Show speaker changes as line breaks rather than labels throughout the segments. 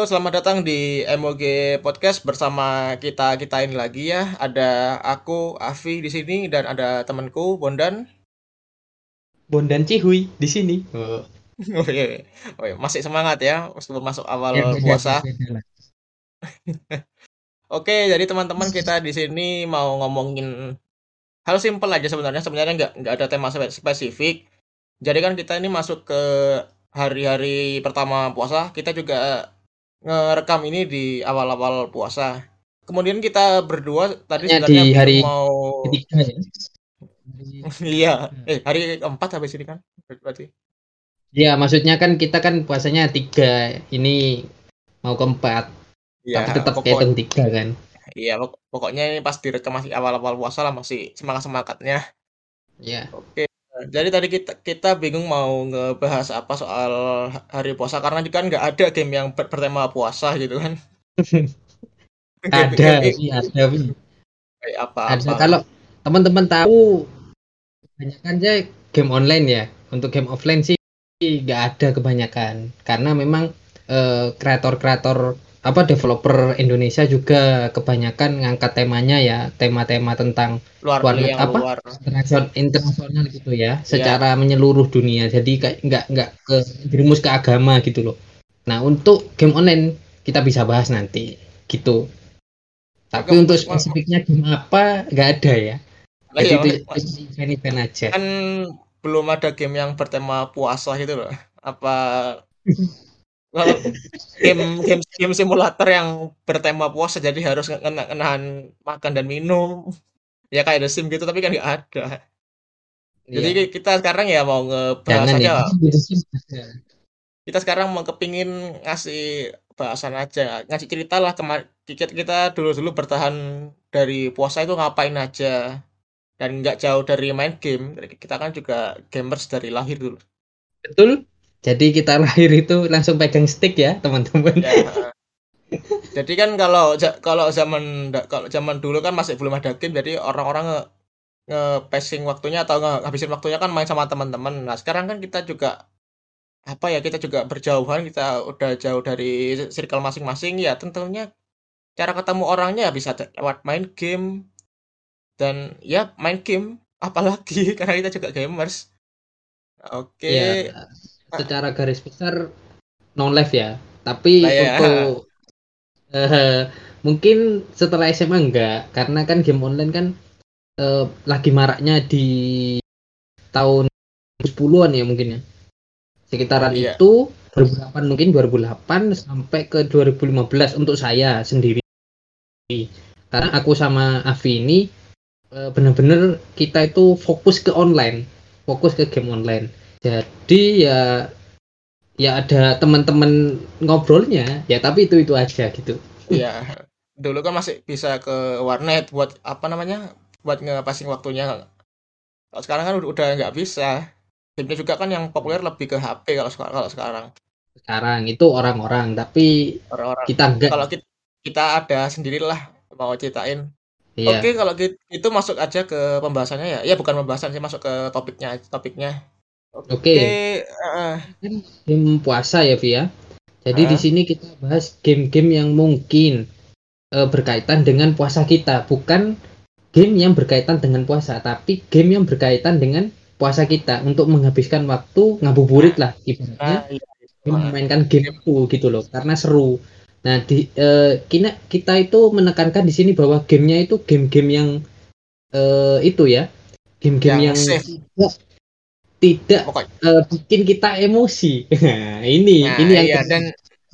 Halo, selamat datang di MOG Podcast bersama kita kita ini lagi ya. Ada aku Afi di sini dan ada temanku Bondan.
Bondan Cihuy di sini. Oh.
Oh, iya. oh iya. masih semangat ya sebelum masuk awal ya, puasa. Oke, jadi teman-teman kita di sini mau ngomongin hal simpel aja sebenarnya. Sebenarnya nggak nggak ada tema spesifik. Jadi kan kita ini masuk ke hari-hari pertama puasa. Kita juga ngerekam ini di awal-awal puasa. Kemudian kita berdua tadi
ya, di hari mau ketiga ya.
iya, eh hari keempat habis ini kan berarti.
Iya, maksudnya kan kita kan puasanya tiga, ini mau keempat. Ya, Tapi tetap pokok... kayak tiga kan.
Iya, pok pokoknya ini pas direkam masih awal-awal puasa lah masih semangat-semangatnya.
Iya.
Oke. Jadi tadi kita kita bingung mau ngebahas apa soal hari puasa karena kan nggak ada game yang ber bertema puasa gitu kan.
ada sih, ada.
Kayak apa,
ada. Apa. Kalau teman-teman tahu kebanyakan aja game online ya. Untuk game offline sih nggak ada kebanyakan karena memang eh, kreator-kreator uh, apa developer Indonesia juga kebanyakan ngangkat temanya ya tema-tema tentang
luar, luar
apa luar. internasional internasional gitu ya yeah. secara menyeluruh dunia. Jadi kayak nggak nggak ke dirumus ke agama gitu loh. Nah untuk game online kita bisa bahas nanti gitu. Tapi Agak untuk spesifiknya game apa nggak ada ya.
Nah, jadi iya, itu event-event aja. kan belum ada game yang bertema puasa gitu loh. Apa game game game simulator yang bertema puasa jadi harus ngena ngenahan makan dan minum. Ya kayak The Sim gitu tapi kan nggak ada. Jadi iya. kita sekarang ya mau ngebahas Jangan aja ya. kita sekarang mau kepingin ngasih bahasan aja ngasih cerita lah kemarin kita, kita dulu dulu bertahan dari puasa itu ngapain aja. Dan nggak jauh dari main game kita kan juga gamers dari lahir dulu.
Betul jadi kita lahir itu langsung pegang stick ya, teman-teman. Ya.
Jadi kan kalau kalau zaman kalau zaman dulu kan masih belum ada game, jadi orang-orang nge, nge passing waktunya atau nge habisin waktunya kan main sama teman-teman. Nah, sekarang kan kita juga apa ya, kita juga berjauhan, kita udah jauh dari circle masing-masing ya tentunya cara ketemu orangnya ya bisa lewat main game dan ya main game apalagi karena kita juga gamers. Oke. Okay.
Ya secara garis besar non live ya. Tapi nah, ya. untuk uh, mungkin setelah SMA enggak. Karena kan game online kan uh, lagi maraknya di tahun 10-an ya mungkin ya. Sekitaran iya. itu 2008 mungkin 2008 sampai ke 2015 untuk saya sendiri. Karena aku sama Avi ini uh, benar-benar kita itu fokus ke online. Fokus ke game online jadi ya ya ada teman-teman ngobrolnya. Ya tapi itu itu aja gitu.
Ya dulu kan masih bisa ke warnet buat apa namanya buat ngepassing waktunya. Kalau sekarang kan udah nggak bisa. Game juga kan yang populer lebih ke HP kalau sekarang kalau sekarang.
Sekarang itu orang-orang tapi orang-orang. kita enggak
kalau kita, kita ada sendirilah mau ceritain. Iya. oke kalau gitu itu masuk aja ke pembahasannya ya? Ya bukan pembahasan sih masuk ke topiknya topiknya
Oke. Okay. Uh, game puasa ya, Via. Jadi uh. di sini kita bahas game-game yang mungkin uh, berkaitan dengan puasa kita, bukan game yang berkaitan dengan puasa, tapi game yang berkaitan dengan puasa kita untuk menghabiskan waktu ngabuburit lah ibaratnya. Uh, iya. Memainkan game itu gitu loh, karena seru. Nah, di uh, kita kita itu menekankan di sini bahwa gamenya itu game-game yang uh, itu ya, game-game yang, yang safe tidak uh, bikin kita emosi. Nah, ini nah, ini yang iya,
dan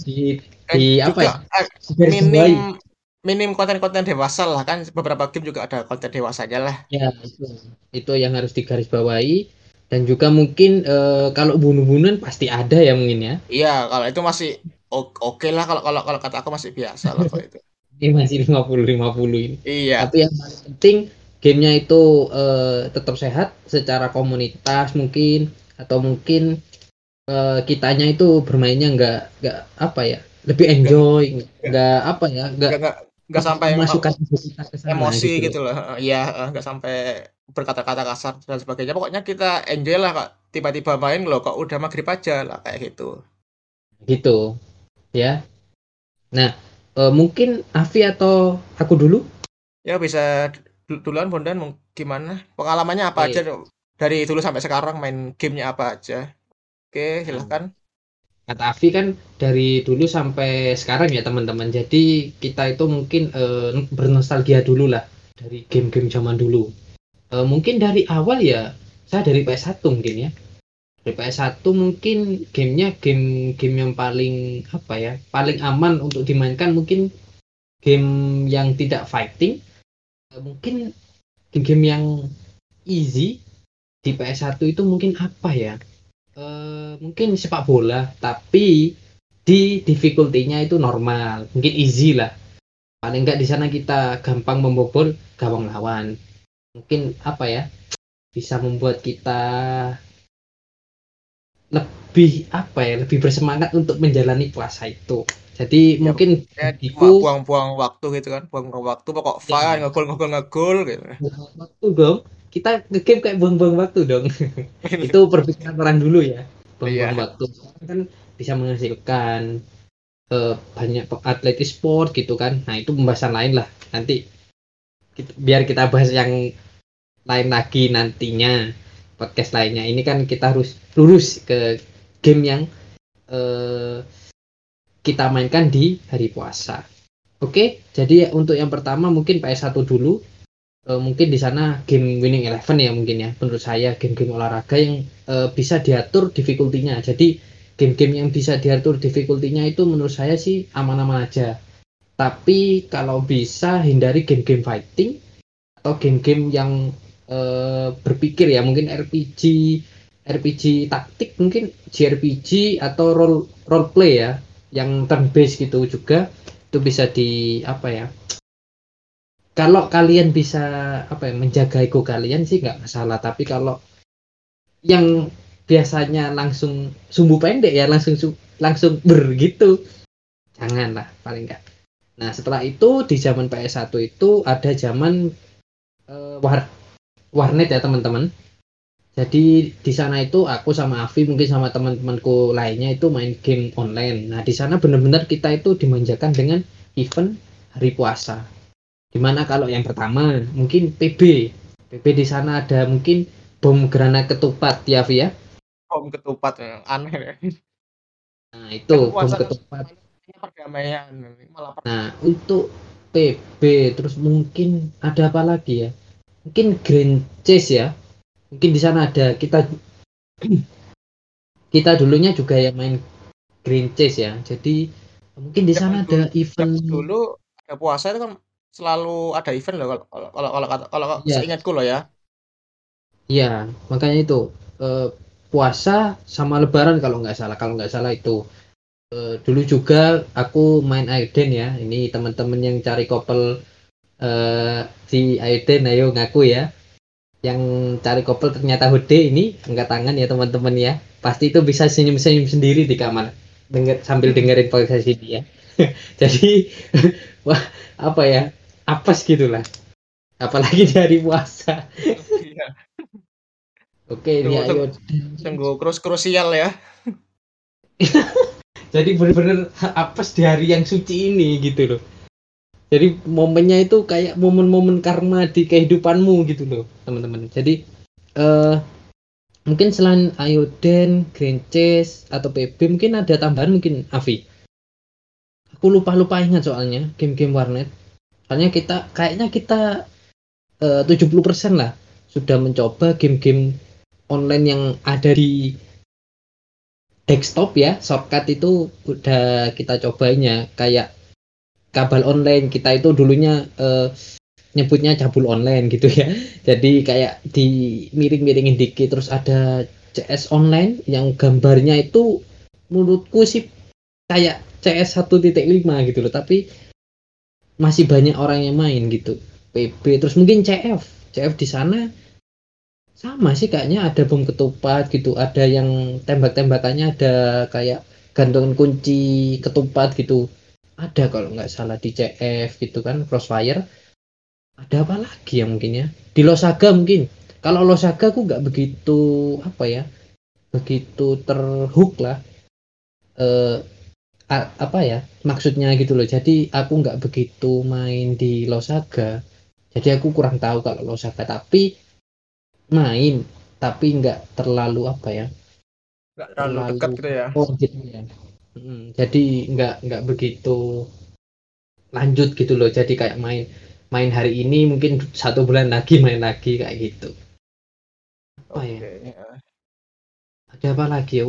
di, di apa ya? Eh, minim minim konten-konten dewasa lah kan beberapa game juga ada konten dewasa aja lah.
Ya, itu. Itu yang harus digarisbawahi dan juga mungkin uh, kalau bunuh-bunuhan pasti ada ya mungkin ya.
Iya, kalau itu masih oke okay lah kalau kalau kalau kata aku masih biasa lah kalau itu.
ini masih 50 50 ini.
Iya.
Tapi yang paling penting gamenya itu uh, tetap sehat secara komunitas mungkin atau mungkin uh, kitanya itu bermainnya nggak nggak apa ya lebih enjoy nggak apa ya
nggak nggak sampai masukkan emosi gitu, gitu loh. Ya nggak sampai berkata-kata kasar dan sebagainya. Pokoknya kita enjoy lah kak tiba-tiba main loh kok udah maghrib aja lah kayak gitu.
Gitu ya. Nah, uh, mungkin Avi atau aku dulu?
Ya bisa duluan Bondan gimana? Pengalamannya apa okay. aja dari dulu sampai sekarang main gamenya apa aja? Oke, silakan.
Kata Avi kan dari dulu sampai sekarang ya teman-teman. Jadi kita itu mungkin uh, bernostalgia dulu lah dari game-game zaman dulu. Uh, mungkin dari awal ya saya dari PS1 mungkin ya di PS1 mungkin gamenya game game yang paling apa ya paling aman untuk dimainkan mungkin game yang tidak fighting mungkin game-game yang easy di PS1 itu mungkin apa ya? E, mungkin sepak bola tapi di difficulty-nya itu normal. Mungkin easy lah. Paling enggak di sana kita gampang membobol gawang lawan. Mungkin apa ya? Bisa membuat kita lebih apa ya? Lebih bersemangat untuk menjalani puasa itu jadi ya, mungkin
ya, buang-buang waktu gitu kan buang-buang waktu pokok ya. fun ngegol ngegol ngegol gitu
waktu dong. Kita ngegame kayak buang-buang waktu dong. Itu perpikiran orang dulu ya. Buang-buang ya. waktu. Kan bisa menghasilkan uh, banyak atlet sport gitu kan. Nah itu pembahasan lain lah. Nanti kita, biar kita bahas yang lain lagi nantinya. Podcast lainnya. Ini kan kita harus lurus ke game yang uh, kita mainkan di hari puasa. Oke, jadi untuk yang pertama mungkin PS1 dulu. Uh, mungkin di sana game Winning Eleven ya mungkin ya. Menurut saya game-game olahraga yang uh, bisa diatur difficulty-nya. Jadi game-game yang bisa diatur difficulty-nya itu menurut saya sih aman-aman aja. Tapi kalau bisa hindari game-game fighting atau game-game yang uh, berpikir ya mungkin RPG RPG taktik mungkin JRPG atau role role play ya yang turn based gitu juga itu bisa di apa ya kalau kalian bisa apa ya menjaga ego kalian sih nggak masalah tapi kalau yang biasanya langsung sumbu pendek ya langsung langsung bergitu janganlah paling enggak nah setelah itu di zaman PS1 itu ada zaman uh, war warnet ya teman-teman jadi di sana itu aku sama Avi mungkin sama teman-temanku lainnya itu main game online. Nah di sana benar-benar kita itu dimanjakan dengan event hari puasa. Di mana kalau yang pertama mungkin PB PB di sana ada mungkin bom granat ketupat ya Avi ya?
Bom ketupat yang aneh ya.
Nah itu bom ketupat. perdamaian nah untuk PB terus mungkin ada apa lagi ya? Mungkin Green Chase ya mungkin di sana ada kita kita dulunya juga yang main Green Chase ya. Jadi mungkin di sana ada event
dulu ada puasa itu kan selalu ada event loh kalau kalau kalau kalau ya. seingatku loh ya.
Iya makanya itu eh, puasa sama lebaran kalau nggak salah kalau nggak salah itu. Eh, dulu juga aku main Aiden ya ini teman-teman yang cari couple eh, si Aiden ayo ngaku ya yang cari couple ternyata Hode ini angkat tangan ya teman-teman ya. Pasti itu bisa senyum-senyum sendiri di kamar. Denger sambil dengerin podcast ini ya. Jadi wah apa ya apes gitulah. Apalagi dari puasa. Iya. oke ini ayo.
tunggu. Terus krusial ya.
Jadi benar-benar apes di hari yang suci ini gitu loh jadi momennya itu kayak momen-momen karma di kehidupanmu gitu loh teman-teman. Jadi uh, mungkin selain Ayoden, Green Chase atau PB mungkin ada tambahan mungkin Avi. Aku lupa-lupa ingat soalnya game-game warnet. Soalnya kita kayaknya kita eh, uh, 70% lah sudah mencoba game-game online yang ada di desktop ya. Shortcut itu udah kita cobainnya. Kayak kabel online. Kita itu dulunya uh, nyebutnya cabul online gitu ya. Jadi kayak di miring-miringin dikit terus ada CS online yang gambarnya itu menurutku sih kayak CS 1.5 gitu loh. Tapi masih banyak orang yang main gitu. PB terus mungkin CF CF di sana sama sih kayaknya. Ada bom ketupat gitu. Ada yang tembak-tembakannya ada kayak gantungan kunci ketupat gitu ada kalau nggak salah di CF gitu kan Crossfire. Ada apa lagi ya mungkin ya? Di Losaga mungkin. Kalau Losaga aku nggak begitu apa ya begitu terhook lah. Uh, apa ya maksudnya gitu loh. Jadi aku nggak begitu main di Losaga jadi aku kurang tahu kalau Losaga tapi main tapi nggak terlalu apa ya
nggak terlalu, terlalu dekat gitu ya.
oh gitu ya hmm, jadi nggak nggak begitu lanjut gitu loh. Jadi kayak main main hari ini mungkin satu bulan lagi main lagi kayak gitu. Apa okay. ya ada apa lagi ya?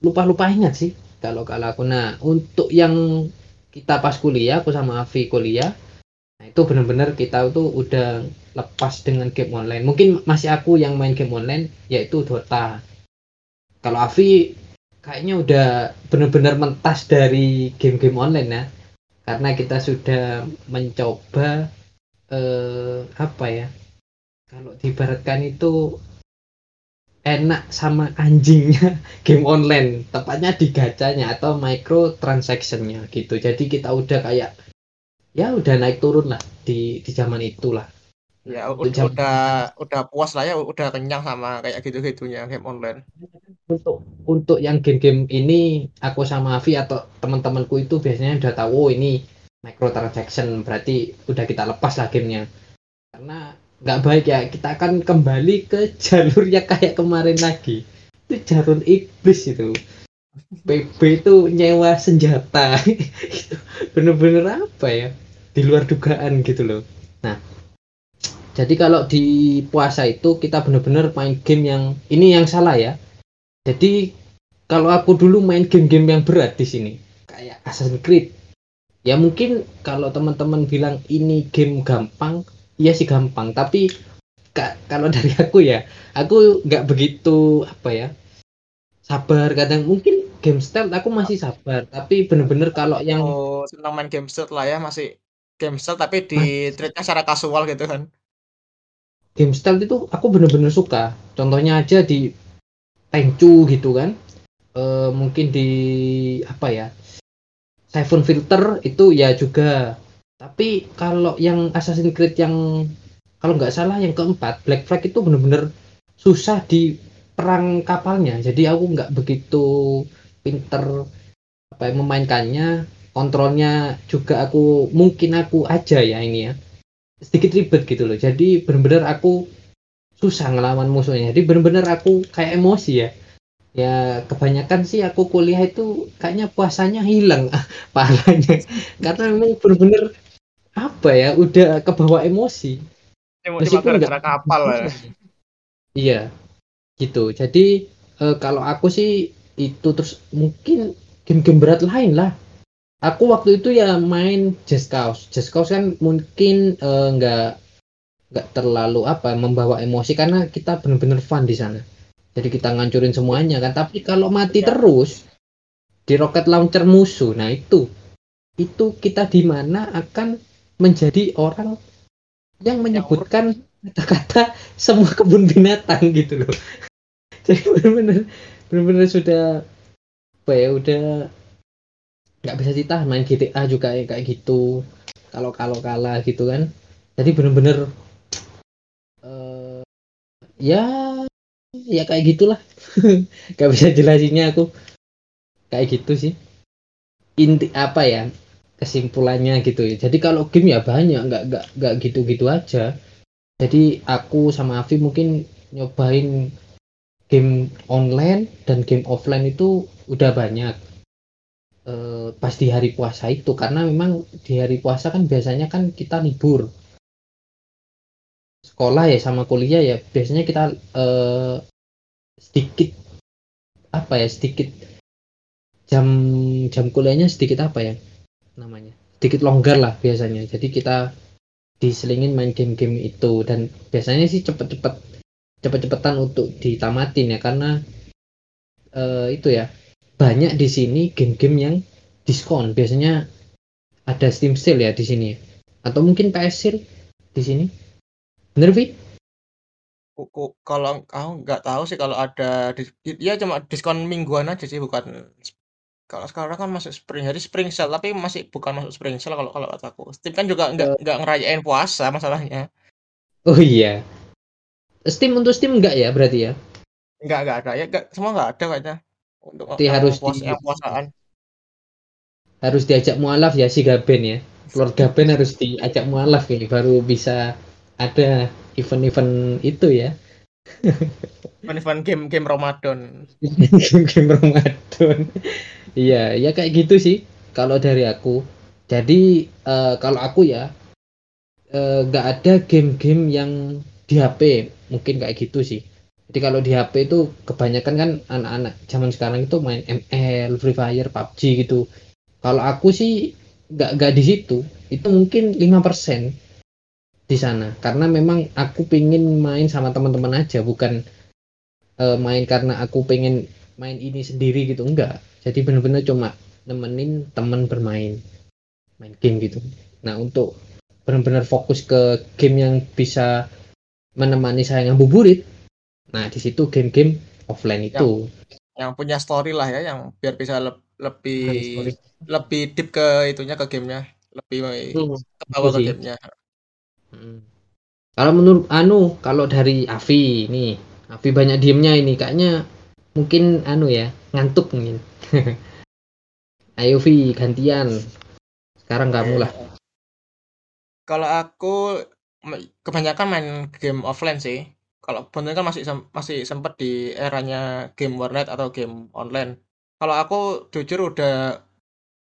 Lupa lupa ingat sih kalau kalau aku. Nah untuk yang kita pas kuliah aku sama Avi kuliah nah itu benar-benar kita tuh udah lepas dengan game online. Mungkin masih aku yang main game online yaitu Dota. Kalau Avi kayaknya udah benar-benar mentas dari game-game online ya. Karena kita sudah mencoba eh, apa ya kalau dibaratkan itu enak sama anjingnya game online. Tepatnya di gacanya atau micro transactionnya gitu. Jadi kita udah kayak ya udah naik turun lah di di zaman itulah
ya udah udah udah puas lah ya udah kenyang sama kayak gitu gitunya game online.
Untuk untuk yang game-game ini aku sama Avi atau teman-temanku itu biasanya udah tahu oh, ini micro transaction berarti udah kita lepas lah gamenya. Karena nggak baik ya kita akan kembali ke jalur yang kayak kemarin lagi. Itu jalur iblis itu. PB itu nyewa senjata. Itu bener-bener apa ya? Di luar dugaan gitu loh. Nah jadi kalau di puasa itu kita bener-bener main game yang ini yang salah ya. Jadi kalau aku dulu main game-game yang berat di sini kayak Assassin's Creed ya mungkin kalau teman-teman bilang ini game gampang iya sih gampang. Tapi kak kalau dari aku ya aku nggak begitu apa ya sabar. Kadang mungkin game stealth aku masih sabar tapi bener-bener kalau yang
oh, senang main game stealth lah ya masih game stealth tapi di treatnya secara kasual gitu kan
game stealth itu aku bener-bener suka. Contohnya aja di Tenchu gitu kan. E, mungkin di apa ya Seven Filter itu ya juga. Tapi kalau yang Assassin's Creed yang kalau nggak salah yang keempat Black Flag itu bener-bener susah di perang kapalnya. Jadi aku nggak begitu pinter apa ya, memainkannya. Kontrolnya juga aku mungkin aku aja ya ini ya sedikit ribet gitu loh. Jadi bener-bener aku susah ngelawan musuhnya. Jadi bener-bener aku kayak emosi ya. Ya kebanyakan sih aku kuliah itu kayaknya puasanya hilang pahalanya. Karena memang bener-bener apa ya udah kebawa emosi.
Emosi nggak kapal ya.
iya gitu. Jadi e, kalau aku sih itu terus mungkin game-game berat lain lah aku waktu itu ya main Just Cause Just Cause kan mungkin eh, nggak e, nggak terlalu apa membawa emosi karena kita benar-benar fun di sana jadi kita ngancurin semuanya kan tapi kalau mati ya. terus di rocket launcher musuh nah itu itu kita di mana akan menjadi orang yang menyebutkan kata-kata semua kebun binatang gitu loh. Jadi benar-benar benar-benar sudah apa ya udah nggak bisa ditahan main GTA juga kayak kayak gitu. Kalau kalau kalah gitu kan. Jadi benar-benar uh, ya ya kayak gitulah. Nggak bisa jelasinnya aku. Kayak gitu sih. Inti apa ya kesimpulannya gitu ya. Jadi kalau game ya banyak nggak nggak nggak gitu-gitu aja. Jadi aku sama Avi mungkin nyobain game online dan game offline itu udah banyak e, pas di hari puasa itu karena memang di hari puasa kan biasanya kan kita libur. Sekolah ya sama kuliah ya biasanya kita e, sedikit apa ya sedikit jam jam kuliahnya sedikit apa ya namanya? Sedikit longgar lah biasanya. Jadi kita diselingin main game-game itu. Dan biasanya sih cepet-cepet cepet-cepetan untuk ditamatin ya karena uh, itu ya banyak di sini game-game yang diskon biasanya ada Steam Sale ya di sini atau mungkin PS Sale di sini bener Vi?
Kalau aku nggak tahu sih kalau ada ya cuma diskon mingguan aja sih bukan kalau sekarang kan masuk spring, jadi spring sale, tapi masih bukan masuk spring sale kalau kalau kataku. Steam kan juga nggak uh, nggak ngerayain puasa masalahnya.
Oh iya. Steam untuk Steam enggak ya berarti ya?
Enggak enggak ada ya, enggak, semua enggak ada kayaknya untuk
Jadi harus puasa,
di... puasaan.
harus diajak mualaf ya si Gaben ya. Lord Gaben harus diajak mualaf ini baru bisa ada event-event itu ya.
Event-event game-game Ramadan.
Game-game Ramadan. Iya ya kayak gitu sih kalau dari aku. Jadi uh, kalau aku ya eh, nggak uh, ada game-game yang di HP mungkin kayak gitu sih jadi kalau di HP itu kebanyakan kan anak-anak zaman sekarang itu main ML, Free Fire, PUBG gitu. Kalau aku sih nggak nggak di situ. Itu mungkin 5% di sana. Karena memang aku pengen main sama teman-teman aja bukan uh, main karena aku pengen main ini sendiri gitu. Enggak jadi bener-bener cuma nemenin teman bermain main game gitu. Nah untuk benar-benar fokus ke game yang bisa menemani saya ngabuburit nah di situ game-game offline itu
yang, yang punya story lah ya yang biar bisa le lebih lebih deep ke itunya ke gamenya lebih hmm, ke bawah ke gamenya
Hmm. Kalau menurut Anu, kalau dari Avi nih, Avi banyak diemnya ini, kayaknya mungkin Anu ya ngantuk mungkin. Ayo Vi gantian. Sekarang kamu lah.
Kalau aku kebanyakan main game offline sih. Kalau bener kan masih masih sempat di eranya game warnet atau game online. Kalau aku jujur udah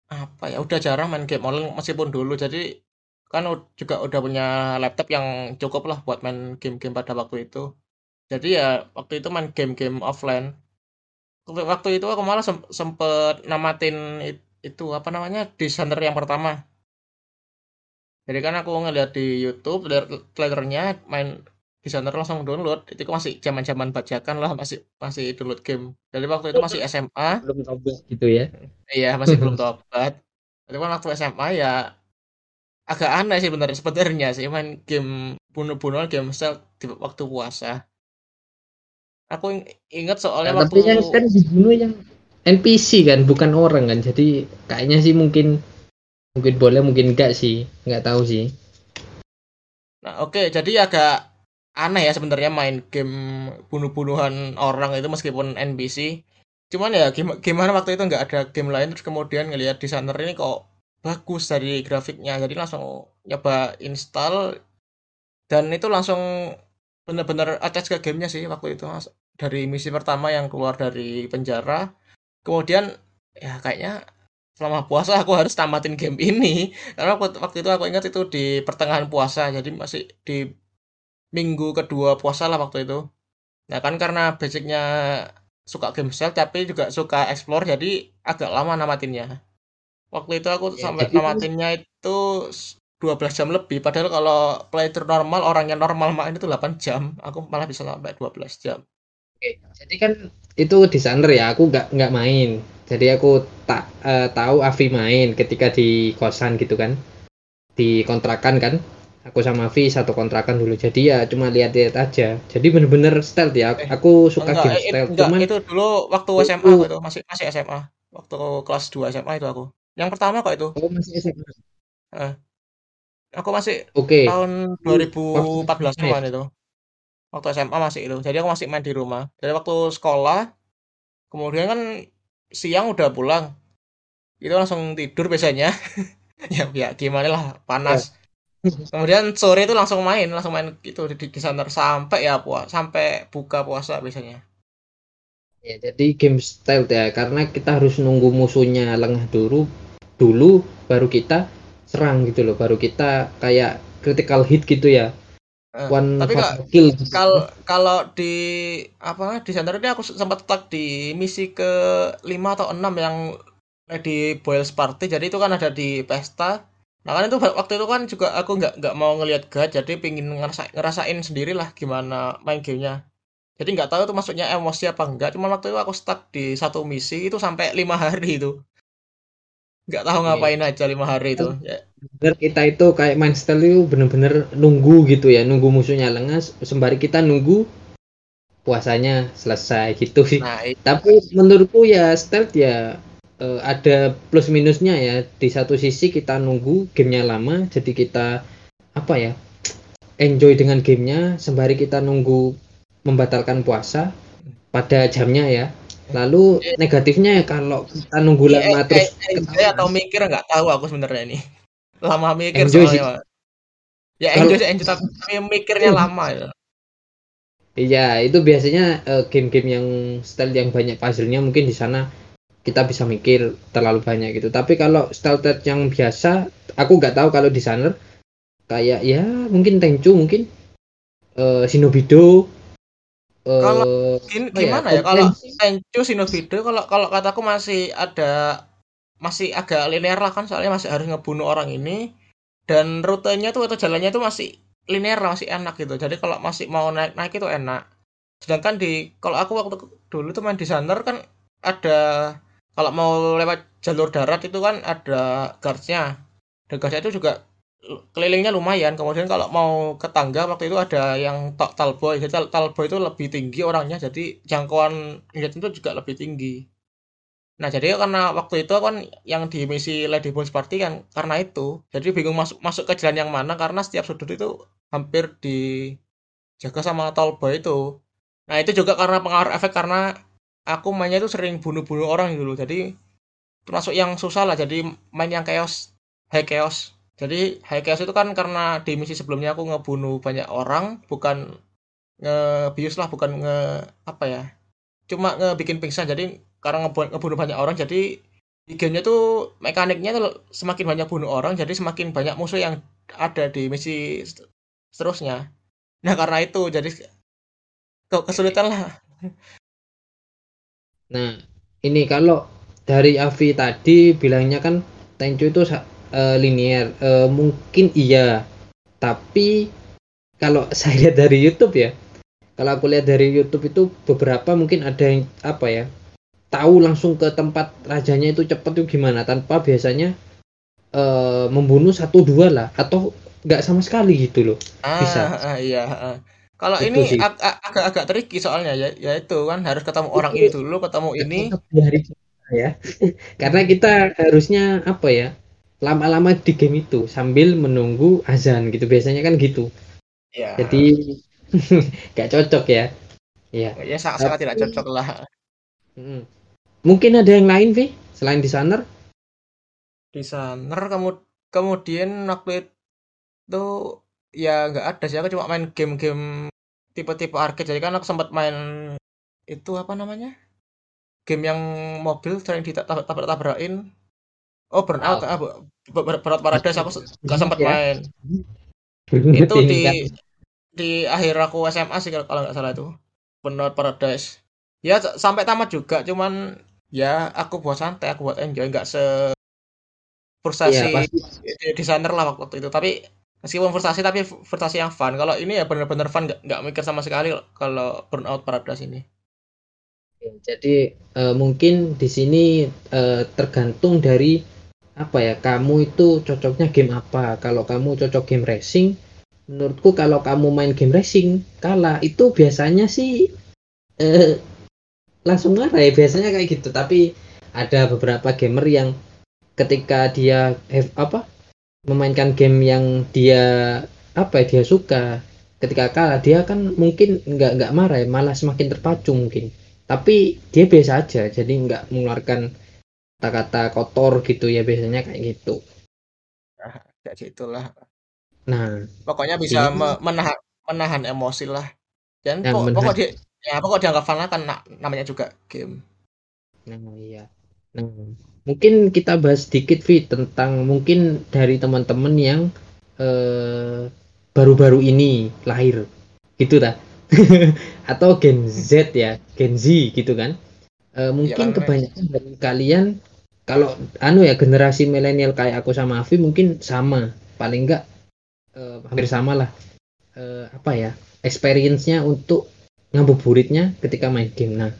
apa ya udah jarang main game online meskipun dulu jadi kan juga udah punya laptop yang cukup lah buat main game-game pada waktu itu. Jadi ya waktu itu main game-game offline. Waktu itu aku malah sempet namatin itu apa namanya desainer yang pertama. Jadi kan aku ngeliat di YouTube trailernya main desainer langsung download. Itu masih zaman-zaman bajakan lah masih masih download game. Jadi waktu itu masih SMA.
Belum tobat gitu ya?
Iya masih belum tobat. Jadi kan waktu SMA ya agak aneh sih bener sebenarnya sih main game bunuh-bunuhan game style di waktu puasa. Aku ingat soalnya
nah, waktu tapi yang kan dibunuh yang NPC kan bukan orang kan jadi kayaknya sih mungkin mungkin boleh mungkin enggak sih nggak tahu sih
nah oke okay, jadi agak aneh ya sebenarnya main game bunuh-bunuhan orang itu meskipun NPC cuman ya gimana waktu itu nggak ada game lain terus kemudian ngelihat desainer ini kok bagus dari grafiknya. Jadi langsung nyoba install dan itu langsung bener-bener attach ke gamenya sih waktu itu dari misi pertama yang keluar dari penjara. Kemudian ya kayaknya selama puasa aku harus tamatin game ini. Karena waktu itu aku ingat itu di pertengahan puasa jadi masih di minggu kedua puasa lah waktu itu nah kan karena basicnya suka game style tapi juga suka explore jadi agak lama namatinnya Waktu itu aku ya, sampai namatinnya itu 12 jam lebih. Padahal kalau playthrough normal, orang yang normal main itu 8 jam. Aku malah bisa sampai 12 jam.
Oke, jadi kan itu desainer ya, aku nggak nggak main. Jadi aku tak uh, tahu Avi main ketika di kosan gitu kan, di kontrakan kan. Aku sama Avi satu kontrakan dulu. Jadi ya cuma lihat-lihat aja. Jadi bener-bener stealth ya. Eh, aku suka
enggak,
game
eh, stealth. Enggak, Cuman itu dulu waktu SMA itu, itu masih masih SMA. Waktu kelas 2 SMA itu aku. Yang pertama kok itu. Oh, masih SMA. Eh. Aku masih
Oke.
tahun 2014 kemarin itu. Waktu SMA masih itu. Jadi aku masih main di rumah. Jadi waktu sekolah, kemudian kan siang udah pulang. Itu langsung tidur biasanya. ya, ya gimana lah, panas. Ya. Kemudian sore itu langsung main, langsung main itu di, di sana sampai ya puas, sampai buka puasa biasanya.
Ya, jadi game style ya, karena kita harus nunggu musuhnya lengah dulu, dulu baru kita serang gitu loh, baru kita kayak critical hit gitu ya.
Uh, One tapi kill. Gitu. Kalau kalau di apa di center ini aku sempat stuck di misi ke 5 atau 6 yang di Boils Party. Jadi itu kan ada di pesta. Nah kan itu waktu itu kan juga aku nggak nggak mau ngelihat guide, jadi pingin ngerasain, ngerasain sendiri lah gimana main gamenya jadi nggak tahu itu maksudnya emosi apa enggak cuma waktu itu aku stuck di satu misi itu sampai lima hari itu nggak tahu ngapain yeah. aja lima hari itu ya.
bener kita itu kayak main stealth itu bener-bener nunggu gitu ya nunggu musuhnya lengah sembari kita nunggu puasanya selesai gitu sih nah, tapi menurutku ya stealth ya uh, ada plus minusnya ya di satu sisi kita nunggu gamenya lama jadi kita apa ya enjoy dengan gamenya sembari kita nunggu membatalkan puasa pada jamnya ya Lalu negatifnya ya kalau kita nunggu iya, lama terus
enjoy atau mikir nggak tahu aku sebenarnya ini. Lama mikir enjoy soalnya. Sih. Ya enjoy sih enjoy tapi mikirnya lama ya.
Iya, itu biasanya uh, game-game yang style yang banyak puzzle-nya mungkin di sana kita bisa mikir terlalu banyak gitu. Tapi kalau style yang biasa, aku nggak tahu kalau di sana kayak ya mungkin Tenchu mungkin uh, Shinobido
kalau uh, gimana ya, ya? Kalau Tenchu Shinobido kalau kalau kataku masih ada masih agak linear lah kan soalnya masih harus ngebunuh orang ini. Dan rutenya tuh atau jalannya tuh masih linear masih enak gitu. Jadi kalau masih mau naik naik itu enak. Sedangkan di kalau aku waktu dulu tuh main di sana kan ada kalau mau lewat jalur darat itu kan ada guardsnya dan guardsnya itu juga kelilingnya lumayan. Kemudian kalau mau ke tangga waktu itu ada yang tok talboy. Jadi talboy itu lebih tinggi orangnya, jadi jangkauan ngeliat itu juga lebih tinggi. Nah, jadi karena waktu itu kan yang di misi Lady Bones Party kan karena itu. Jadi bingung masuk masuk ke jalan yang mana karena setiap sudut itu hampir dijaga sama talboy itu. Nah, itu juga karena pengaruh efek karena aku mainnya itu sering bunuh-bunuh orang dulu. Jadi termasuk yang susah lah. Jadi main yang chaos, high chaos jadi high chaos itu kan karena di misi sebelumnya aku ngebunuh banyak orang, bukan ngebius lah, bukan nge apa ya, cuma ngebikin pingsan. Jadi karena ngebunuh, ngebunuh banyak orang, jadi di gamenya tuh mekaniknya tuh semakin banyak bunuh orang, jadi semakin banyak musuh yang ada di misi seterusnya. Nah karena itu jadi kesulitan lah.
Nah ini kalau dari Avi tadi bilangnya kan Tenchu itu uh, linear. Uh, mungkin iya. Tapi kalau saya lihat dari YouTube ya kalau aku lihat dari YouTube itu beberapa mungkin ada yang apa ya tahu langsung ke tempat rajanya itu cepat itu gimana tanpa biasanya uh, membunuh satu dua lah atau nggak sama sekali gitu loh
ah, bisa. ah, iya ah. Kalau ini agak-agak tricky soalnya ya ya itu kan harus ketemu orang ini dulu ketemu ini.
ya. Karena kita harusnya apa ya lama-lama di game itu sambil menunggu azan gitu. Biasanya kan gitu. Ya. jadi gak cocok ya.
Ya ya sangat sangat tidak cocok lah.
Mungkin ada yang lain Vi? Selain di sana
kamu kemudian waktu itu ya nggak ada sih. Aku cuma main game-game tipe-tipe arcade. Jadi kan aku sempat main itu apa namanya? Game yang mobil sering ditabrak-tabrakin Oh burnout, ah, burnout Paradise. Aku gak sempat ya. main. itu di di akhir aku SMA sih kalau nggak salah itu. Burnout Paradise. Ya sampai tamat juga, cuman ya aku buat santai, aku buat enjoy, nggak se frustasi ya, desainer lah waktu itu. Tapi meskipun frustasi tapi frustasi yang fun. Kalau ini ya benar-benar fun, nggak nggak mikir sama sekali kalau burnout Paradise ini.
Jadi uh, mungkin di sini uh, tergantung dari apa ya kamu itu cocoknya game apa kalau kamu cocok game racing menurutku kalau kamu main game racing kalah itu biasanya sih eh, langsung marah ya biasanya kayak gitu tapi ada beberapa gamer yang ketika dia have, apa memainkan game yang dia apa ya dia suka. Ketika kalah dia kan mungkin nggak nggak marah ya malah semakin terpacu mungkin. Tapi dia biasa aja jadi nggak mengeluarkan kata-kata kotor gitu ya biasanya kayak gitu.
Nah, kayak gitulah
nah
pokoknya bisa ini... menahan menahan emosi lah. Dan pokok, pokok dia ya pokok dianggap fun kan namanya juga game.
Nah iya. Nah mungkin kita bahas sedikit Vi tentang mungkin dari teman-teman yang eh, baru-baru ini lahir gitu ta? Atau Gen Z ya Gen Z gitu kan? E, mungkin ya, kebanyakan dari kalian kalau anu ya generasi milenial kayak aku sama Afi mungkin sama. Paling enggak uh, hampir sama lah. Uh, apa ya experience-nya untuk ngabuburitnya ketika main game. Nah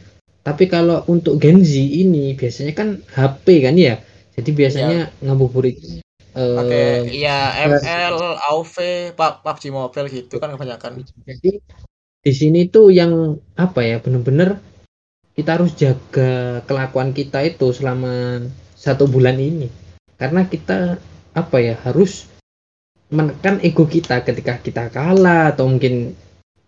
tapi kalau untuk Gen Z ini biasanya kan HP kan ya jadi biasanya ya. ngabuburit
uh, Oke, iya ML, AoV, PUBG Mobile gitu kan kebanyakan.
Jadi di sini tuh yang apa ya bener-bener kita harus jaga kelakuan kita itu selama satu bulan ini karena kita apa ya harus menekan ego kita ketika kita kalah atau mungkin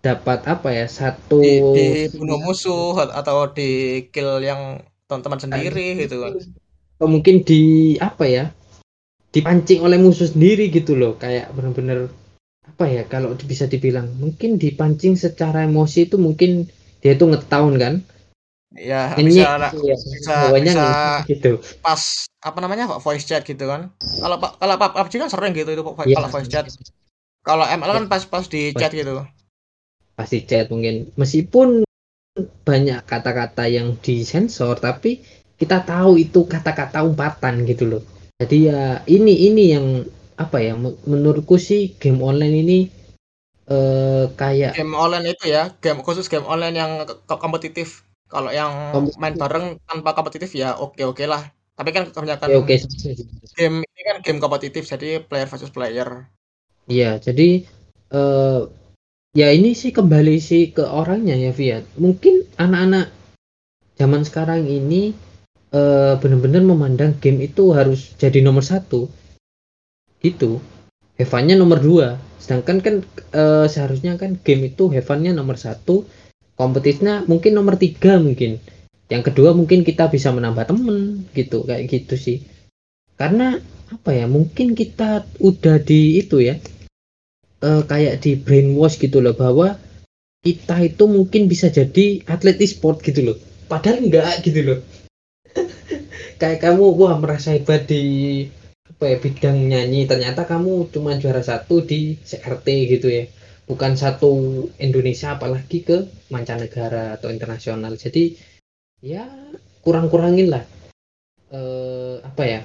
dapat apa ya satu
di, bunuh musuh atau di kill yang teman-teman sendiri gitu kan.
atau mungkin di apa ya dipancing oleh musuh sendiri gitu loh. Kayak bener-bener apa ya kalau bisa dibilang mungkin dipancing secara emosi itu mungkin dia tuh ngetahuan kan?
Ya Ini, bisa ya, bisa, bisa gitu. pas apa namanya pak voice chat gitu kan. Kalau kalau PUBG kan sering gitu itu ya. kalau voice chat. Kalau ML kan pas pas di chat gitu
pasti chat mungkin. Meskipun banyak kata-kata yang disensor tapi kita tahu itu kata-kata umpatan gitu loh. Jadi ya ini ini yang apa ya menurutku sih game online ini eh kayak
game online itu ya game khusus game online yang kompetitif. Kalau yang kompetitif. main bareng tanpa kompetitif ya oke oke lah. Tapi kan kebanyakan
oke, oke.
game ini kan game kompetitif jadi player versus player.
Iya, jadi uh, ya ini sih kembali sih ke orangnya ya Fiat. Mungkin anak-anak zaman sekarang ini uh, benar-benar memandang game itu harus jadi nomor satu. Itu, Hevannya nomor dua. Sedangkan kan uh, seharusnya kan game itu Hevannya nomor satu, kompetisinya mungkin nomor tiga mungkin. Yang kedua mungkin kita bisa menambah temen gitu kayak gitu sih. Karena apa ya mungkin kita udah di itu ya uh, kayak di brainwash gitu loh bahwa kita itu mungkin bisa jadi atlet e-sport gitu loh. Padahal enggak gitu loh. Kayak kamu wah merasa hebat di apa ya bidang nyanyi. Ternyata kamu cuma juara satu di CRT gitu ya. Bukan satu Indonesia apalagi ke mancanegara atau internasional. Jadi ya kurang-kurangin lah. Eh, apa ya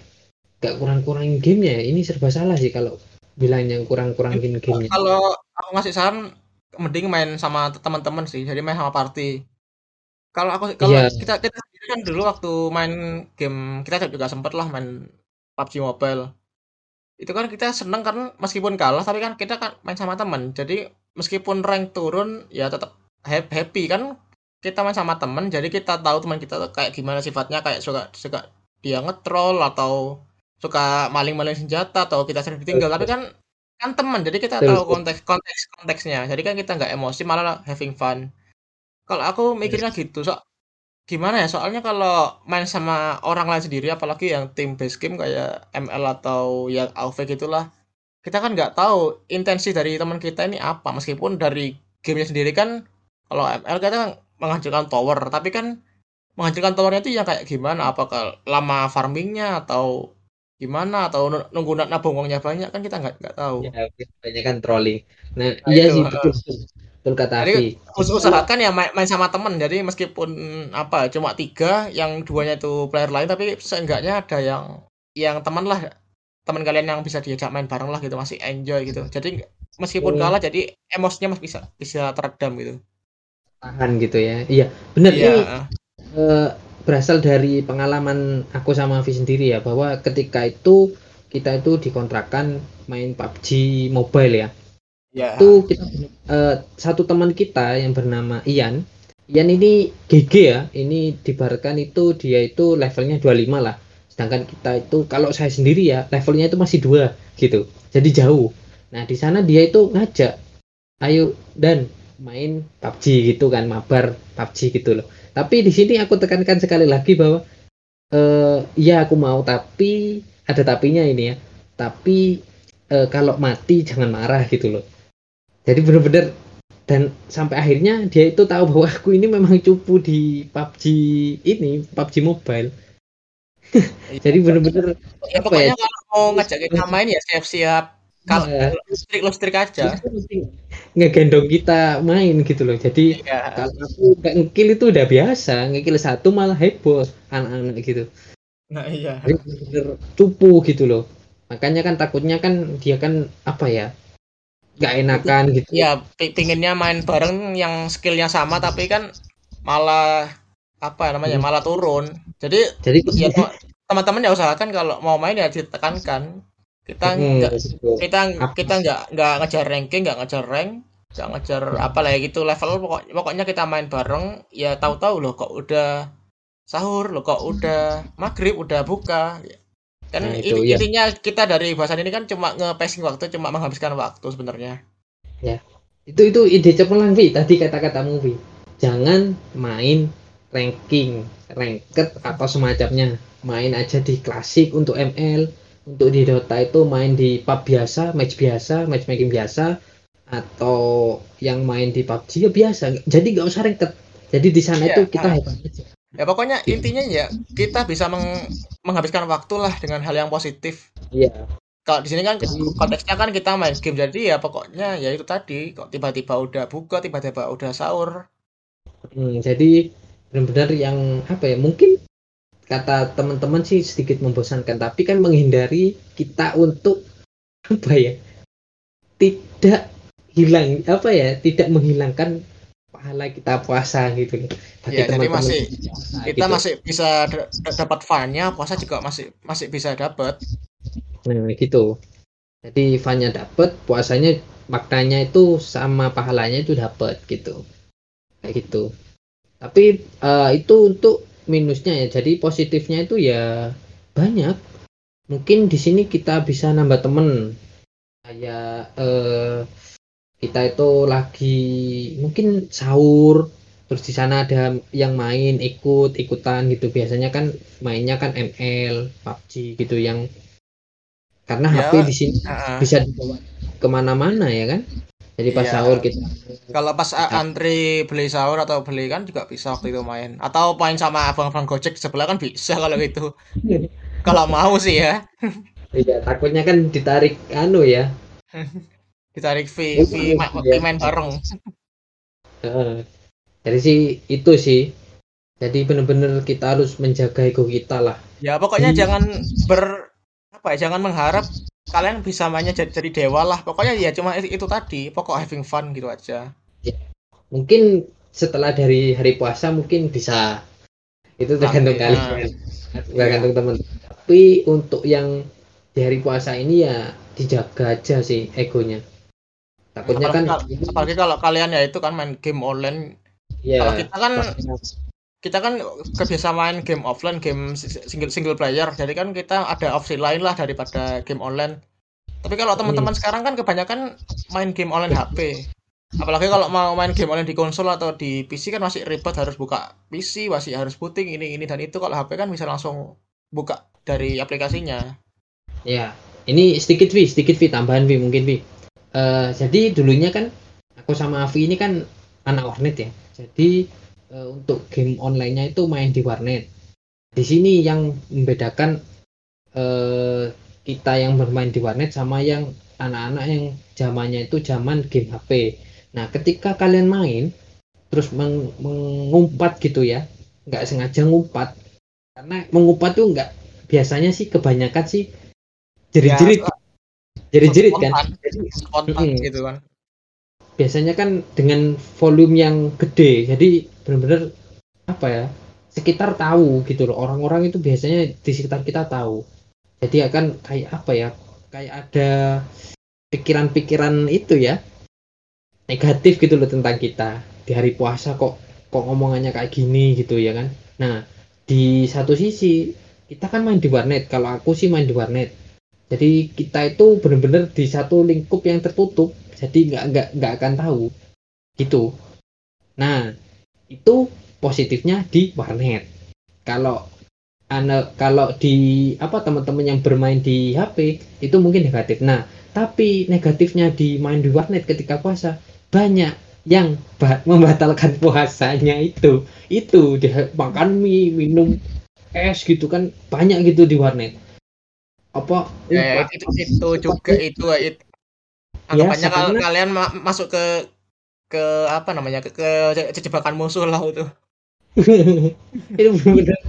gak kurang-kurangin gamenya. Ini serba salah sih kalau bilangnya kurang-kurangin gamenya
kalau aku ngasih saran mending main sama teman-teman sih jadi main sama party. Kalau aku kalau yeah. kita kita kan dulu waktu main game kita juga sempet lah main PUBG Mobile. Itu kan kita seneng kan meskipun kalah tapi kan kita kan main sama teman. Jadi meskipun rank turun ya tetap happy kan? Kita main sama teman jadi kita tahu teman kita kayak gimana sifatnya kayak suka suka dia ngetrol atau suka maling-maling senjata atau kita sering ditinggal. Tapi kan kan teman jadi kita tahu konteks konteks konteksnya. Jadi kan kita nggak emosi malah having fun. Kalau aku mikirnya gitu so gimana ya? Soalnya kalau main sama orang lain sendiri apalagi yang tim base game kayak ML atau yang AoV gitulah kita kan nggak tahu intensi dari teman kita ini apa. Meskipun dari gamenya sendiri kan kalau ML kita kan menghancurkan tower tapi kan menghancurkan towernya itu yang kayak gimana? Apakah lama farmingnya atau gimana? Atau nunggu nabung uangnya banyak? Kan kita nggak nggak tahu.
Ya banyak kan trolling nah, nah iya sih betul. Betul kata
jadi usahakan ya main, main sama temen. Jadi meskipun apa cuma tiga yang duanya itu player lain tapi seenggaknya ada yang yang teman lah. Teman kalian yang bisa diajak main bareng lah gitu masih enjoy gitu. Jadi meskipun oh. kalah jadi emosinya masih bisa bisa teredam gitu.
Tahan gitu ya. Iya benar iya. ini uh, berasal dari pengalaman aku sama Vi sendiri ya bahwa ketika itu kita itu dikontrakan main PUBG mobile ya. Yeah. Itu kita uh, satu teman kita yang bernama Ian. Ian ini GG ya. Ini dibarkan itu dia itu levelnya 25 lah. Sedangkan kita itu kalau saya sendiri ya levelnya itu masih dua gitu. Jadi jauh. Nah, di sana dia itu ngajak ayo dan main PUBG gitu kan, mabar PUBG gitu loh tapi di sini aku tekankan sekali lagi bahwa uh, ya aku mau tapi ada tapinya ini ya. Tapi uh, kalau mati jangan marah gitu loh. Jadi benar-benar dan sampai akhirnya dia itu tahu bahwa aku ini memang cupu di PUBG ini PUBG Mobile. Jadi benar-benar
ya, pokoknya ya, kalau mau ngajak kita main ya siap-siap kalau ya. listrik listrik aja.
Ngegendong kita main gitu loh. Jadi ya. kalau aku nggak ngekil itu udah biasa. Ngekil satu malah heboh anak-anak gitu.
Nah iya.
Bener cupu gitu loh. Makanya kan takutnya kan dia kan apa ya nggak enakan gitu.
Ya pinginnya main bareng yang skillnya sama tapi kan malah apa namanya hmm. malah turun. Jadi jadi ya, teman-teman ya usahakan kalau mau main ya ditekankan kita nggak hmm, kita kita nggak nggak ngejar ranking nggak ngejar rank nggak ngejar hmm. apa lah gitu. Level pokok, pokoknya kita main bareng ya tahu-tahu loh kok udah sahur loh kok udah maghrib udah buka. Kan nah, itu, ini, ya. intinya kita dari bahasan ini kan cuma nge-passing waktu cuma menghabiskan waktu sebenarnya.
Ya. Itu itu ide cemerlang Vi tadi kata-kata movie jangan main ranking ranked atau semacamnya. Main aja di klasik untuk ML untuk di Dota itu main di pub biasa match biasa matchmaking biasa atau yang main di PUBG ya biasa. Jadi nggak usah ranked jadi di sana ya, itu kita ah. hebat aja.
Ya pokoknya intinya ya kita bisa meng menghabiskan waktu lah dengan hal yang positif.
Iya.
Kalau di sini kan konteksnya kan kita main game jadi ya pokoknya ya itu tadi kok tiba-tiba udah buka tiba-tiba udah sahur.
Hmm, jadi benar-benar yang apa ya mungkin kata teman-teman sih sedikit membosankan tapi kan menghindari kita untuk apa ya tidak hilang apa ya tidak menghilangkan pahala kita puasa gitu
ya, teman jadi masih kita gitu. masih bisa dapat funnya puasa juga masih masih bisa dapat
Nah, gitu. Jadi fun-nya dapet, puasanya maknanya itu sama pahalanya itu dapat gitu. Kayak gitu. Tapi uh, itu untuk minusnya ya. Jadi positifnya itu ya banyak. Mungkin di sini kita bisa nambah temen. Kayak uh, kita itu lagi mungkin sahur terus di sana ada yang main ikut ikutan gitu biasanya kan mainnya kan ML PUBG gitu yang karena ya, HP di sini uh, bisa dibawa ke mana-mana ya kan jadi pas iya. sahur kita
kalau pas antri beli sahur atau beli kan juga bisa waktu itu main. Atau main sama abang-abang gojek sebelah kan bisa kalau gitu. Kalau mau sih ya.
Iya takutnya kan ditarik anu ya.
Ditarik fee fee, fee main bareng.
Jadi sih itu sih. Jadi benar-benar kita harus menjaga ego kita lah.
Ya pokoknya jangan ber apa ya jangan mengharap kalian bisa mainnya jadi, jadi dewa lah. Pokoknya ya cuma itu, tadi. Pokok having fun gitu aja.
Ya. mungkin setelah dari hari puasa mungkin bisa itu tergantung nah, kalian. ya. tergantung teman tapi untuk yang di hari puasa ini ya dijaga aja sih egonya.
Takutnya apalagi kan kalau, apalagi kalau kalian ya itu kan main game online. Ya, kalau kita kan kita kan kebiasa main game offline, game single single player. Jadi kan kita ada opsi lain lah daripada game online. Tapi kalau teman-teman hmm. sekarang kan kebanyakan main game online HP. Apalagi kalau mau main game online di konsol atau di PC kan masih ribet harus buka PC, masih harus booting ini ini dan itu. Kalau HP kan bisa langsung buka dari aplikasinya.
Ya, ini sedikit Vi, sedikit Vi tambahan Vi mungkin Vi. Uh, jadi dulunya kan aku sama Avi ini kan anak warnet ya. Jadi uh, untuk game onlinenya itu main di warnet. Di sini yang membedakan uh, kita yang bermain di warnet sama yang anak-anak yang zamannya itu zaman game HP. Nah, ketika kalian main terus meng mengumpat gitu ya, nggak sengaja ngumpat. Karena mengumpat tuh nggak biasanya sih kebanyakan sih jerit-jerit. Ya, jerit-jerit kan?
spontan gitu kan
biasanya kan dengan volume yang gede. Jadi benar-benar apa ya sekitar tahu gitu loh. Orang-orang itu biasanya di sekitar kita tahu. Jadi akan kayak apa ya kayak ada pikiran-pikiran itu ya negatif gitu loh tentang kita. Di hari puasa kok kok ngomongannya kayak gini gitu ya kan. Nah di satu sisi kita kan main di warnet. Kalau aku sih main di warnet jadi kita itu benar-benar di satu lingkup yang tertutup jadi nggak nggak nggak akan tahu. Gitu. Nah itu positifnya di warnet. Kalau anak kalau di apa teman-teman yang bermain di HP itu mungkin negatif. Nah tapi negatifnya di main di warnet ketika puasa banyak yang membatalkan puasanya itu. Itu dia makan mie minum es gitu kan banyak gitu di warnet apa?
Ya, itu, itu juga itu, itu anggapannya ya, kalau kalian ma masuk ke ke apa namanya ke, ke jebakan musuh lah itu.
Itu benar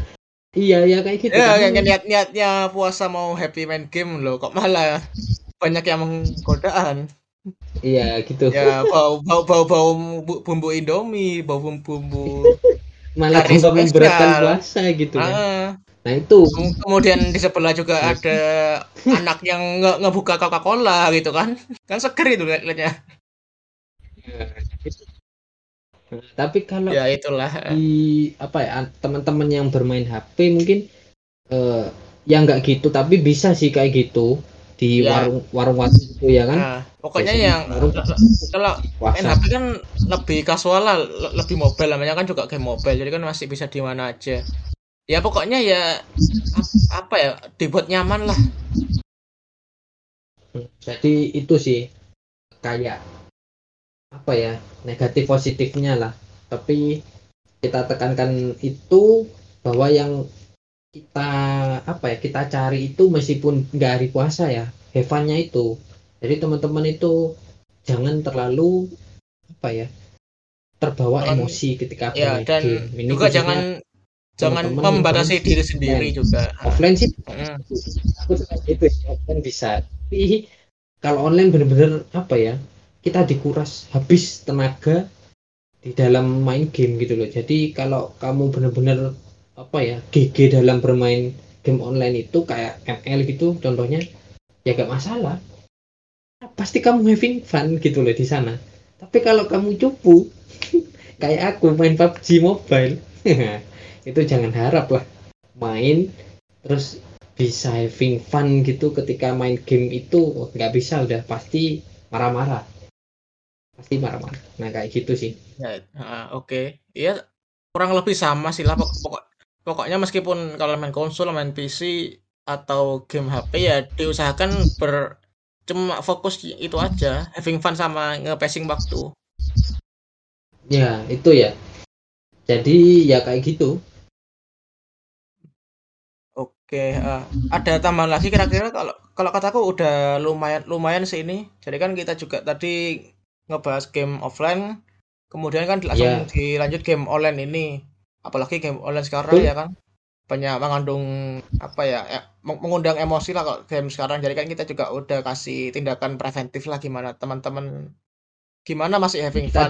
iya ya kayak gitu
ya kan? yang niat niatnya puasa mau happy main game loh kok malah banyak yang menggodaan
iya gitu.
Ya bau bau bau bau bumbu indomie bau bumbu bumbu
malah memberatkan puasa gitu kan. Ah. Nah itu.
Kemudian di sebelah juga ada anak yang nge ngebuka Coca-Cola gitu kan. Kan seger itu lihatnya.
Tapi kalau
ya itulah
di apa ya teman-teman yang bermain HP mungkin uh, ya nggak gitu tapi bisa sih kayak gitu di ya. warung warung warung itu ya kan. Nah.
pokoknya yang kalau main HP kan lebih kasual lah lebih mobile namanya kan juga game mobile jadi kan masih bisa di mana aja ya pokoknya ya apa ya dibuat nyaman lah.
Jadi itu sih kayak apa ya negatif positifnya lah. Tapi kita tekankan itu bahwa yang kita apa ya kita cari itu meskipun nggak hari puasa ya hevannya itu. Jadi teman-teman itu jangan terlalu apa ya terbawa emosi ketika
ya, dan. Ini juga jangan jangan membatasi diri sendiri ya. juga.
Offline sih hmm. aku suka gitu offline bisa. Tapi kalau online bener-bener apa ya kita dikuras habis tenaga di dalam main game gitu loh. Jadi kalau kamu bener-bener apa ya GG dalam bermain game online itu kayak ML gitu contohnya ya gak masalah. Pasti kamu having fun gitu loh di sana. Tapi kalau kamu cupu kayak aku main PUBG mobile itu jangan harap lah. Main terus bisa having fun gitu ketika main game itu. Nggak bisa udah pasti marah-marah. Pasti marah-marah. Nah kayak gitu sih.
Ya, uh, oke. Okay. iya kurang lebih sama sih lah. Pokok, pokok pokoknya meskipun kalau main konsol main PC atau game HP ya diusahakan ber cuma fokus itu aja. Having fun sama nge-passing waktu.
Ya itu ya. Jadi ya kayak gitu
Oke, uh, ada tambahan lagi kira-kira kalau kalau kataku udah lumayan lumayan sih ini. Jadi kan kita juga tadi ngebahas game offline, kemudian kan langsung yeah. dilanjut game online ini. Apalagi game online sekarang ya kan banyak mengandung apa ya, ya mengundang emosi lah kalau game sekarang. Jadi kan kita juga udah kasih tindakan preventif lah gimana teman-teman gimana masih having fun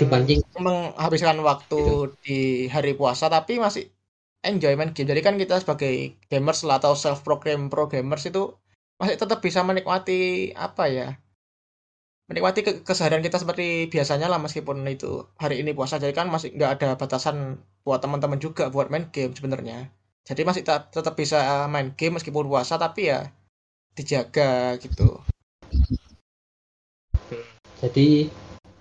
menghabiskan waktu gitu. di hari puasa tapi masih enjoyment game. Jadi kan kita sebagai gamers lah atau self program pro gamers itu masih tetap bisa menikmati apa ya? Menikmati ke keseharian kita seperti biasanya lah meskipun itu hari ini puasa jadi kan masih nggak ada batasan buat teman-teman juga buat main game sebenarnya. Jadi masih tetap bisa main game meskipun puasa tapi ya dijaga gitu.
Jadi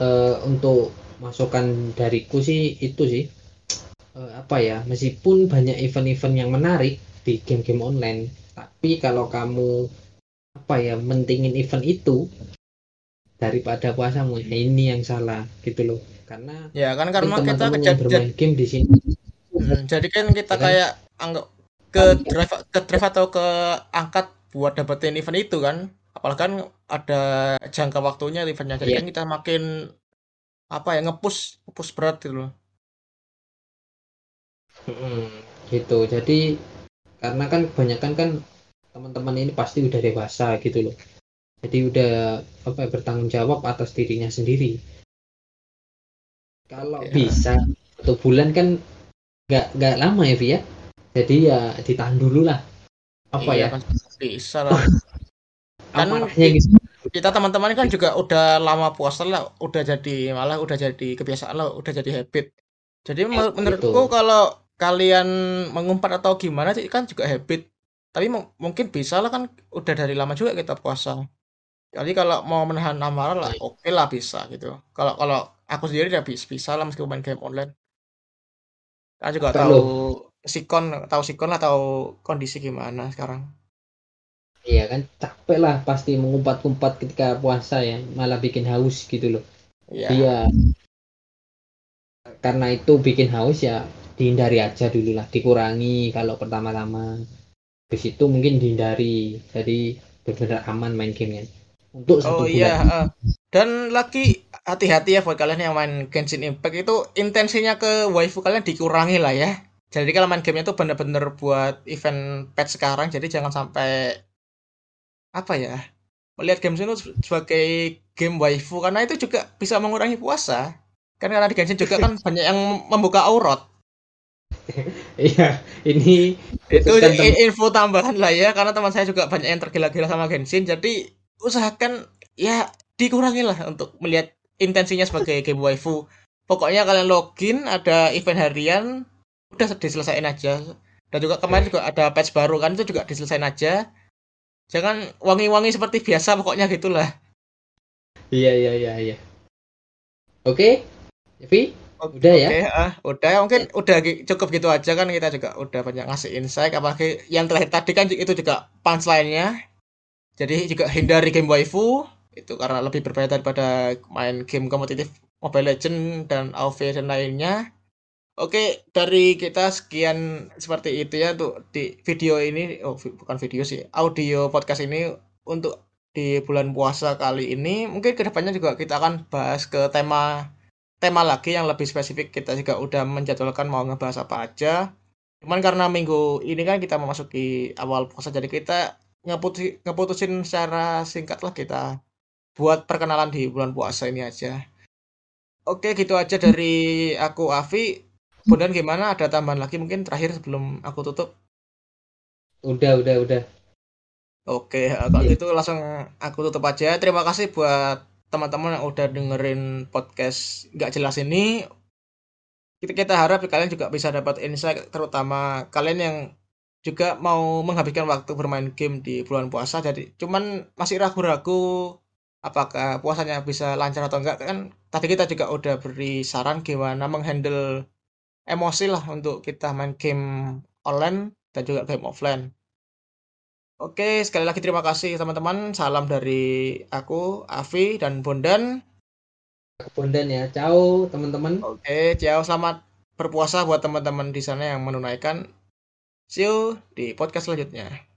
uh, untuk masukan dariku sih itu sih uh, apa ya meskipun banyak event-event yang menarik di game-game online tapi kalau kamu apa ya mentingin event itu daripada puasamu ya ini yang salah gitu loh. Karena
ya kan karena kita kejar
bermain game di sini.
Hmm, jadi kan kita ya, kayak anggap ke drive ke drive atau ke angkat buat dapetin event itu kan. Apalagi kan ada jangka waktunya eventnya. Jadi ya. kan kita makin apa ya ngepus ngepus berat gitu loh
Hmm, gitu. Jadi karena kan kebanyakan kan teman-teman ini pasti udah dewasa gitu loh. Jadi udah apa ya, bertanggung jawab atas dirinya sendiri. Kalau ya. bisa satu bulan kan nggak nggak lama ya Via. Jadi ya ditahan dulu lah. Apa iya, ya? Kan
bisa lah. kan gitu. kita teman-teman kan juga udah lama puasa lah, udah jadi malah udah jadi kebiasaan lah, udah jadi habit. Jadi ya, menurutku itu. kalau kalian mengumpat atau gimana sih kan juga habit. Tapi mungkin bisa lah kan udah dari lama juga kita puasa. Jadi kalau mau menahan amarah lah oke okay lah bisa gitu. Kalau kalau aku sendiri udah bisa, bisa lah meskipun main game online. Kan juga tahu sikon tahu sikon lah tahu kondisi gimana sekarang.
Iya kan capek lah pasti mengumpat-umpat ketika puasa ya malah bikin haus gitu loh. Iya. Ya, karena itu bikin haus ya dihindari aja dulu lah dikurangi kalau pertama-tama. Habis itu mungkin dihindari jadi benar-benar aman main gamenya
untuk satu oh iya uh. dan lagi hati-hati ya buat kalian yang main Genshin Impact. Itu intensinya ke waifu kalian dikurangi lah ya. Jadi kalau main gamenya itu benar-benar buat event patch sekarang jadi jangan sampai apa ya melihat Genshin itu sebagai game waifu. Karena itu juga bisa mengurangi puasa. Kan karena di Genshin juga kan banyak yang membuka aurat
Iya, ini
itu info tambahan lah ya karena teman saya juga banyak yang tergila-gila sama Genshin. Jadi usahakan ya dikurangi lah untuk melihat intensinya sebagai game waifu. Pokoknya kalian login ada event harian udah diselesaikan aja. Dan juga kemarin juga ada patch baru kan itu juga diselesaikan aja. Jangan wangi-wangi seperti biasa pokoknya gitulah.
iya iya iya iya oke Evi udah ya?
okay, uh, udah. Mungkin udah cukup gitu aja kan kita juga udah banyak ngasih insight. Apalagi yang terakhir tadi kan itu juga punchline-nya. Jadi juga hindari game waifu. Itu karena lebih berbeda daripada main game kompetitif Mobile Legend dan AoV dan lainnya. Oke, dari kita sekian seperti itu ya untuk di video ini, oh bukan video sih, audio podcast ini untuk di bulan puasa kali ini. Mungkin ke depannya juga kita akan bahas ke tema tema lagi yang lebih spesifik. Kita juga udah menjadwalkan mau ngebahas apa aja. Cuman karena minggu ini kan kita memasuki awal puasa, jadi kita ngeputusin, ngeputusin secara singkat lah kita buat perkenalan di bulan puasa ini aja. Oke, gitu aja dari aku Avi Bondan gimana? Ada tambahan lagi mungkin terakhir sebelum aku tutup?
Udah, udah, udah.
Oke, kalau yeah. itu langsung aku tutup aja. Terima kasih buat teman-teman yang udah dengerin podcast nggak jelas ini. Kita, kita harap kalian juga bisa dapat insight, terutama kalian yang juga mau menghabiskan waktu bermain game di bulan puasa. Jadi cuman masih ragu-ragu apakah puasanya bisa lancar atau enggak kan tadi kita juga udah beri saran gimana menghandle emosi lah untuk kita main game online dan juga game offline. Oke, sekali lagi terima kasih teman-teman. Salam dari aku, Avi dan Bondan.
Bondan ya. Ciao teman-teman.
Oke, ciao. Selamat berpuasa buat teman-teman di sana yang menunaikan. See you di podcast selanjutnya.